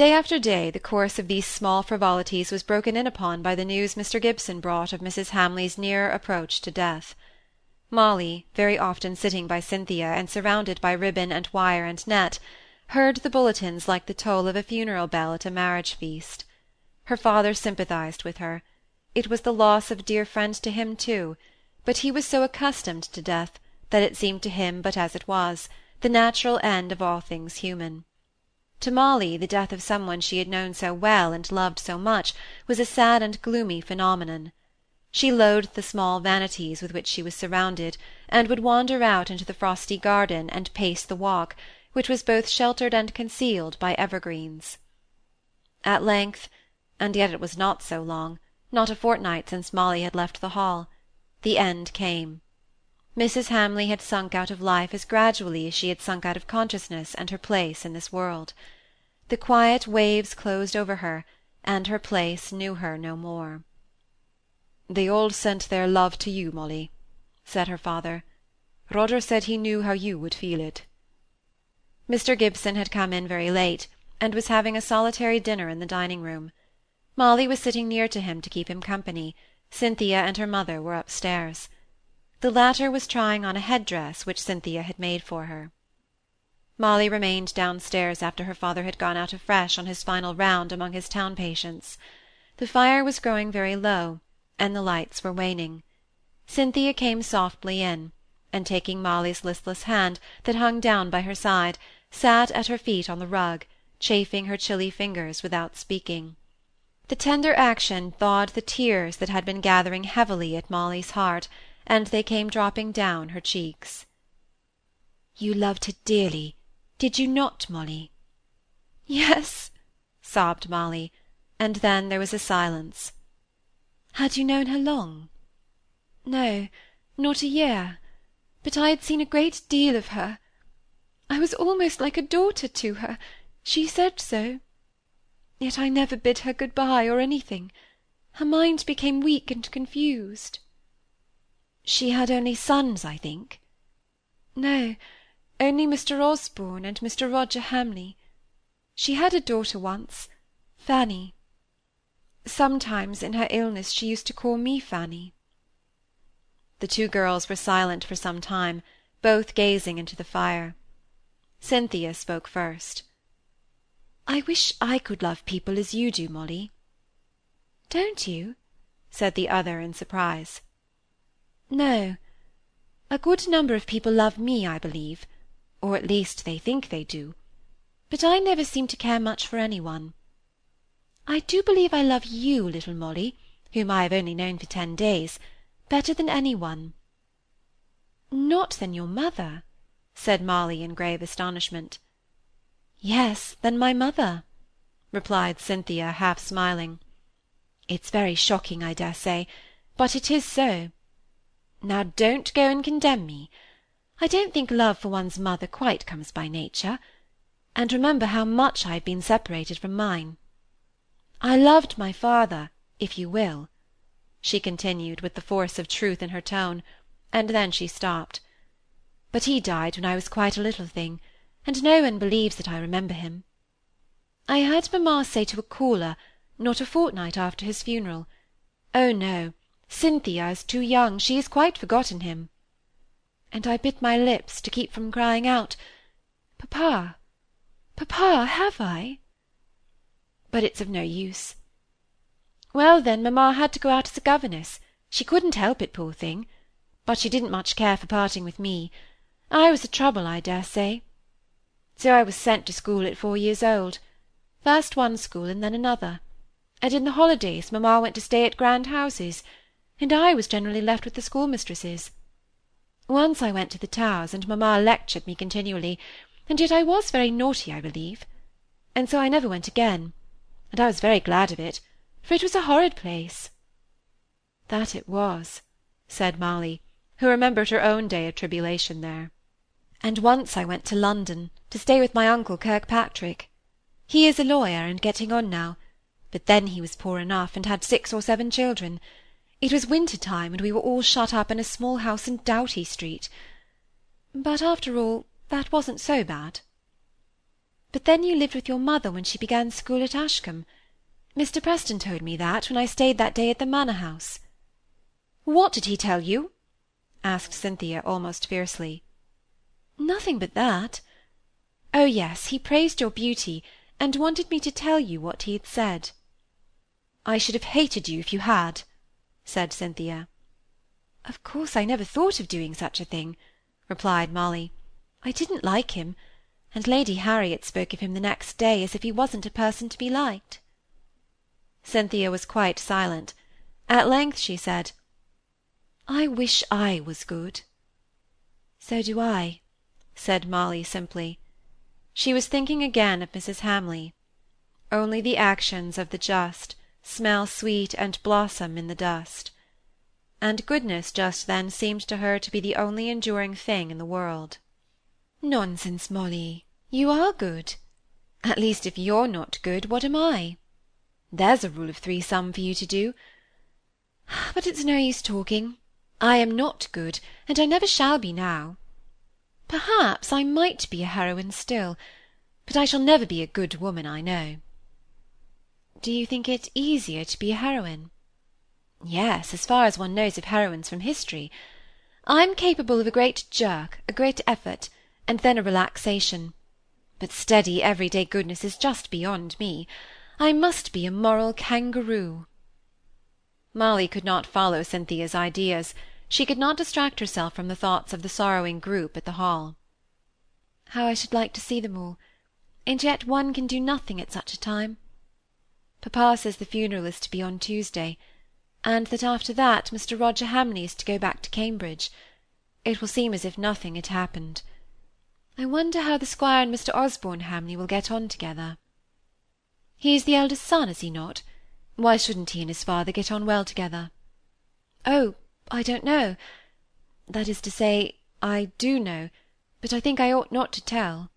Day after day the course of these small frivolities was broken in upon by the news Mr. Gibson brought of Mrs. Hamley's nearer approach to death. Molly, very often sitting by Cynthia and surrounded by ribbon and wire and net, heard the bulletins like the toll of a funeral bell at a marriage feast. Her father sympathized with her. It was the loss of a dear friend to him too, but he was so accustomed to death, that it seemed to him but as it was, the natural end of all things human. To Molly the death of some one she had known so well and loved so much was a sad and gloomy phenomenon. She loathed the small vanities with which she was surrounded, and would wander out into the frosty garden and pace the walk, which was both sheltered and concealed by evergreens. At length, and yet it was not so long, not a fortnight since Molly had left the Hall, the end came. Mrs. Hamley had sunk out of life as gradually as she had sunk out of consciousness and her place in this world. The quiet waves closed over her, and her place knew her no more. "They all sent their love to you, Molly," said her father. "Roger said he knew how you would feel it." Mr. Gibson had come in very late, and was having a solitary dinner in the dining-room. Molly was sitting near to him to keep him company, Cynthia and her mother were upstairs. The latter was trying on a head-dress which Cynthia had made for her. Molly remained downstairs after her father had gone out afresh on his final round among his town patients. The fire was growing very low, and the lights were waning. Cynthia came softly in, and taking Molly's listless hand, that hung down by her side, sat at her feet on the rug, chafing her chilly fingers without speaking. The tender action thawed the tears that had been gathering heavily at Molly's heart, and they came dropping down her cheeks. You loved her dearly, did you not, Molly? Yes, sobbed Molly, and then there was a silence. Had you known her long? No, not a year, but I had seen a great deal of her. I was almost like a daughter to her, she said so. Yet I never bid her good-bye or anything. Her mind became weak and confused. She had only sons, I think? No, only Mr. Osborne and Mr. Roger Hamley. She had a daughter once, Fanny. Sometimes in her illness she used to call me Fanny. The two girls were silent for some time, both gazing into the fire. Cynthia spoke first. I wish I could love people as you do, Molly. Don't you? said the other in surprise. No. A good number of people love me, I believe, or at least they think they do, but I never seem to care much for anyone. I do believe I love you, little Molly, whom I have only known for ten days, better than anyone. Not than your mother, said Molly in grave astonishment. Yes, than my mother, replied Cynthia, half smiling. It's very shocking, I dare say, but it is so. Now don't go and condemn me. I don't think love for one's mother quite comes by nature. And remember how much I have been separated from mine. I loved my father, if you will, she continued, with the force of truth in her tone, and then she stopped. But he died when I was quite a little thing, and no one believes that I remember him. I heard mamma say to a caller, not a fortnight after his funeral, Oh, no, Cynthia is too young, she has quite forgotten him. And I bit my lips to keep from crying out, Papa, Papa, have I? But it's of no use. Well, then, mamma had to go out as a governess. She couldn't help it, poor thing. But she didn't much care for parting with me. I was a trouble, I dare say. So I was sent to school at four years old. First one school and then another. And in the holidays mamma went to stay at grand houses, and I was generally left with the schoolmistresses. Once I went to the Towers, and mamma lectured me continually, and yet I was very naughty, I believe. And so I never went again, and I was very glad of it, for it was a horrid place. That it was, said Molly, who remembered her own day of tribulation there. And once I went to London, to stay with my uncle Kirkpatrick. He is a lawyer, and getting on now, but then he was poor enough, and had six or seven children, it was winter time, and we were all shut up in a small house in Doughty Street. But after all, that wasn't so bad. But then you lived with your mother when she began school at Ashcombe. Mr. Preston told me that when I stayed that day at the Manor House. What did he tell you? asked Cynthia almost fiercely. Nothing but that. Oh, yes, he praised your beauty, and wanted me to tell you what he had said. I should have hated you if you had, said Cynthia. Of course I never thought of doing such a thing, replied Molly. I didn't like him, and Lady Harriet spoke of him the next day as if he wasn't a person to be liked. Cynthia was quite silent. At length she said, I wish I was good. So do I, said Molly simply. She was thinking again of Mrs. Hamley. Only the actions of the just smell sweet and blossom in the dust. And goodness just then seemed to her to be the only enduring thing in the world. Nonsense, Molly. You are good. At least, if you're not good, what am I? There's a rule of three sum for you to do. But it's no use talking. I am not good, and I never shall be now. Perhaps I might be a heroine still, but I shall never be a good woman, I know. Do you think it easier to be a heroine? Yes, as far as one knows of heroines from history. I'm capable of a great jerk, a great effort, and then a relaxation. But steady, everyday goodness is just beyond me. I must be a moral kangaroo. Molly could not follow Cynthia's ideas. She could not distract herself from the thoughts of the sorrowing group at the Hall. How I should like to see them all, and yet one can do nothing at such a time. Papa says the funeral is to be on Tuesday, and that after that Mr. Roger Hamley is to go back to Cambridge. It will seem as if nothing had happened. I wonder how the Squire and Mr. Osborne Hamley will get on together. He is the eldest son, is he not? Why shouldn't he and his father get on well together? Oh, I don't know. That is to say, I do know, but I think I ought not to tell.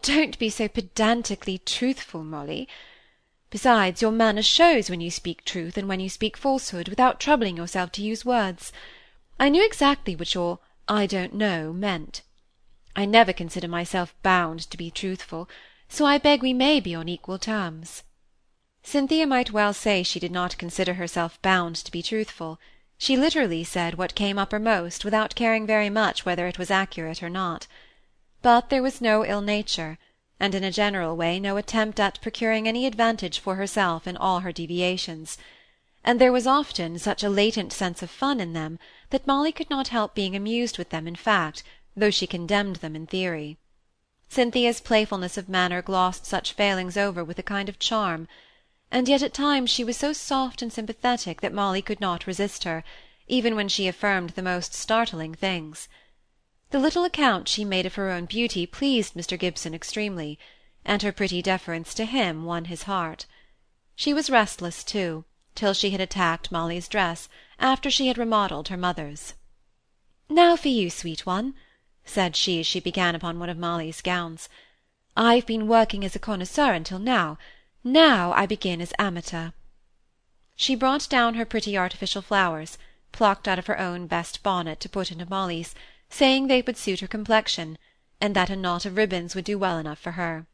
Don't be so pedantically truthful, Molly. Besides, your manner shows when you speak truth and when you speak falsehood, without troubling yourself to use words. I knew exactly what your I don't know meant. I never consider myself bound to be truthful, so I beg we may be on equal terms. Cynthia might well say she did not consider herself bound to be truthful. She literally said what came uppermost, without caring very much whether it was accurate or not. But there was no ill nature and in a general way no attempt at procuring any advantage for herself in all her deviations. And there was often such a latent sense of fun in them that molly could not help being amused with them in fact though she condemned them in theory. Cynthia's playfulness of manner glossed such failings over with a kind of charm and yet at times she was so soft and sympathetic that molly could not resist her even when she affirmed the most startling things the little account she made of her own beauty pleased Mr. Gibson extremely, and her pretty deference to him won his heart. She was restless, too, till she had attacked Molly's dress, after she had remodelled her mother's. "Now for you, sweet one," said she as she began upon one of Molly's gowns. "I've been working as a connoisseur until now. Now I begin as amateur." She brought down her pretty artificial flowers, plucked out of her own best bonnet to put into Molly's, saying they would suit her complexion, and that a knot of ribbons would do well enough for her.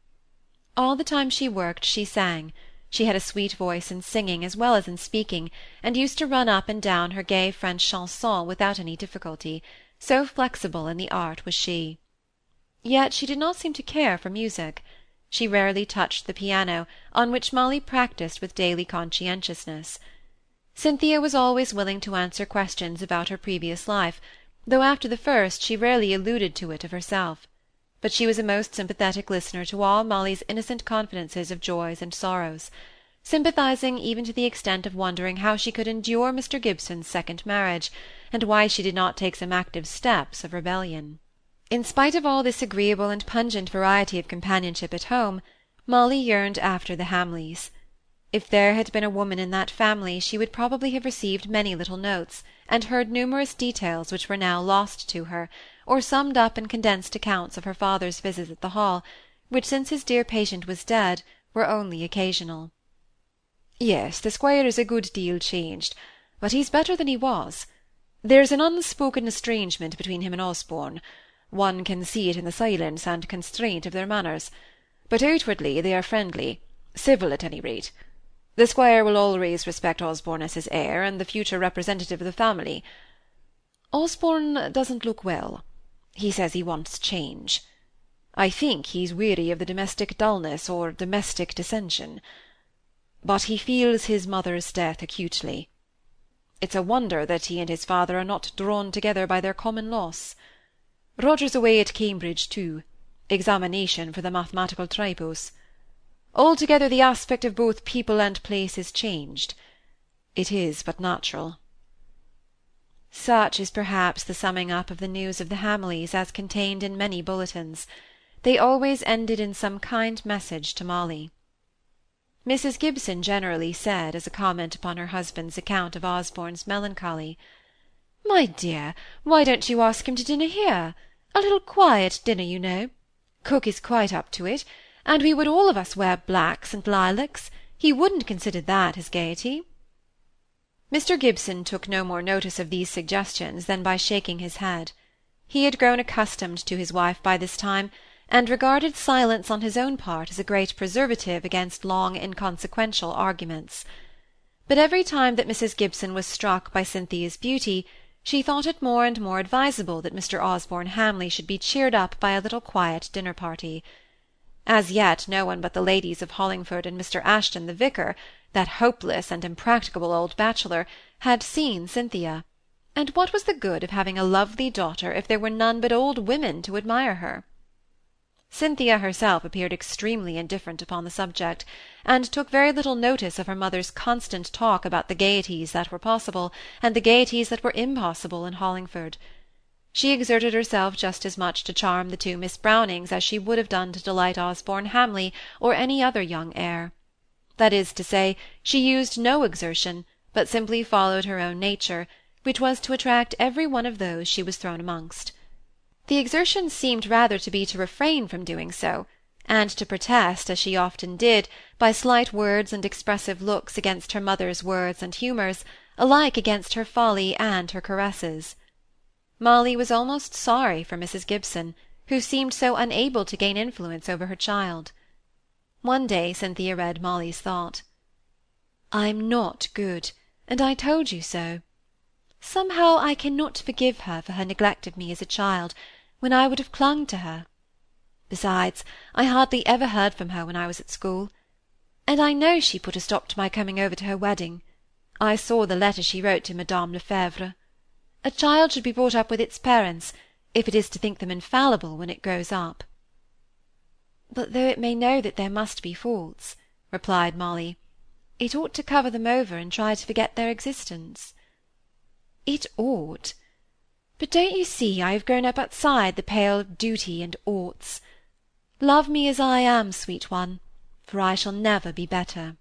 All the time she worked she sang. She had a sweet voice in singing as well as in speaking, and used to run up and down her gay French chanson without any difficulty, so flexible in the art was she. Yet she did not seem to care for music. She rarely touched the piano, on which Molly practised with daily conscientiousness. Cynthia was always willing to answer questions about her previous life, though after the first she rarely alluded to it of herself. But she was a most sympathetic listener to all Molly's innocent confidences of joys and sorrows, sympathizing even to the extent of wondering how she could endure Mr. Gibson's second marriage, and why she did not take some active steps of rebellion. In spite of all this agreeable and pungent variety of companionship at home, Molly yearned after the Hamleys. If there had been a woman in that family she would probably have received many little notes, and heard numerous details which were now lost to her, or summed up in condensed accounts of her father's visits at the Hall, which since his dear patient was dead were only occasional. Yes, the squire is a good deal changed, but he's better than he was. There's an unspoken estrangement between him and Osborne. One can see it in the silence and constraint of their manners. but outwardly they are friendly, civil at any rate. The squire will always respect Osborne as his heir, and the future representative of the family. Osborne doesn't look well. He says he wants change. I think he's weary of the domestic dullness or domestic dissension. But he feels his mother's death acutely. It's a wonder that he and his father are not drawn together by their common loss. Roger's away at Cambridge, too, examination for the mathematical tripos. Altogether the aspect of both people and place is changed. It is but natural. Such is perhaps the summing up of the news of the Hamleys as contained in many bulletins. They always ended in some kind message to Molly. Mrs. Gibson generally said, as a comment upon her husband's account of Osborne's melancholy, "My dear, why don't you ask him to dinner here? A little quiet dinner, you know. Cook is quite up to it and we would all of us wear blacks and lilacs. He wouldn't consider that his gaiety. Mr. Gibson took no more notice of these suggestions than by shaking his head. He had grown accustomed to his wife by this time, and regarded silence on his own part as a great preservative against long inconsequential arguments. But every time that Mrs. Gibson was struck by Cynthia's beauty, she thought it more and more advisable that Mr. Osborne Hamley should be cheered up by a little quiet dinner-party. As yet no one but the ladies of Hollingford and Mr. Ashton the vicar, that hopeless and impracticable old bachelor, had seen Cynthia; and what was the good of having a lovely daughter if there were none but old women to admire her? Cynthia herself appeared extremely indifferent upon the subject, and took very little notice of her mother's constant talk about the gaieties that were possible, and the gaieties that were impossible in Hollingford. She exerted herself just as much to charm the two Miss Brownings as she would have done to delight Osborne Hamley or any other young heir. That is to say, she used no exertion, but simply followed her own nature, which was to attract every one of those she was thrown amongst. The exertion seemed rather to be to refrain from doing so, and to protest, as she often did, by slight words and expressive looks against her mother's words and humours, alike against her folly and her caresses. Molly was almost sorry for Mrs. Gibson, who seemed so unable to gain influence over her child. One day Cynthia read Molly's thought. "I'm not good, and I told you so. Somehow I cannot forgive her for her neglect of me as a child, when I would have clung to her. Besides, I hardly ever heard from her when I was at school. And I know she put a stop to my coming over to her wedding. I saw the letter she wrote to Madame Lefèvre. A child should be brought up with its parents, if it is to think them infallible when it grows up. But though it may know that there must be faults, replied Molly, it ought to cover them over and try to forget their existence. It ought. But don't you see I have grown up outside the pale of duty and oughts? Love me as I am, sweet one, for I shall never be better.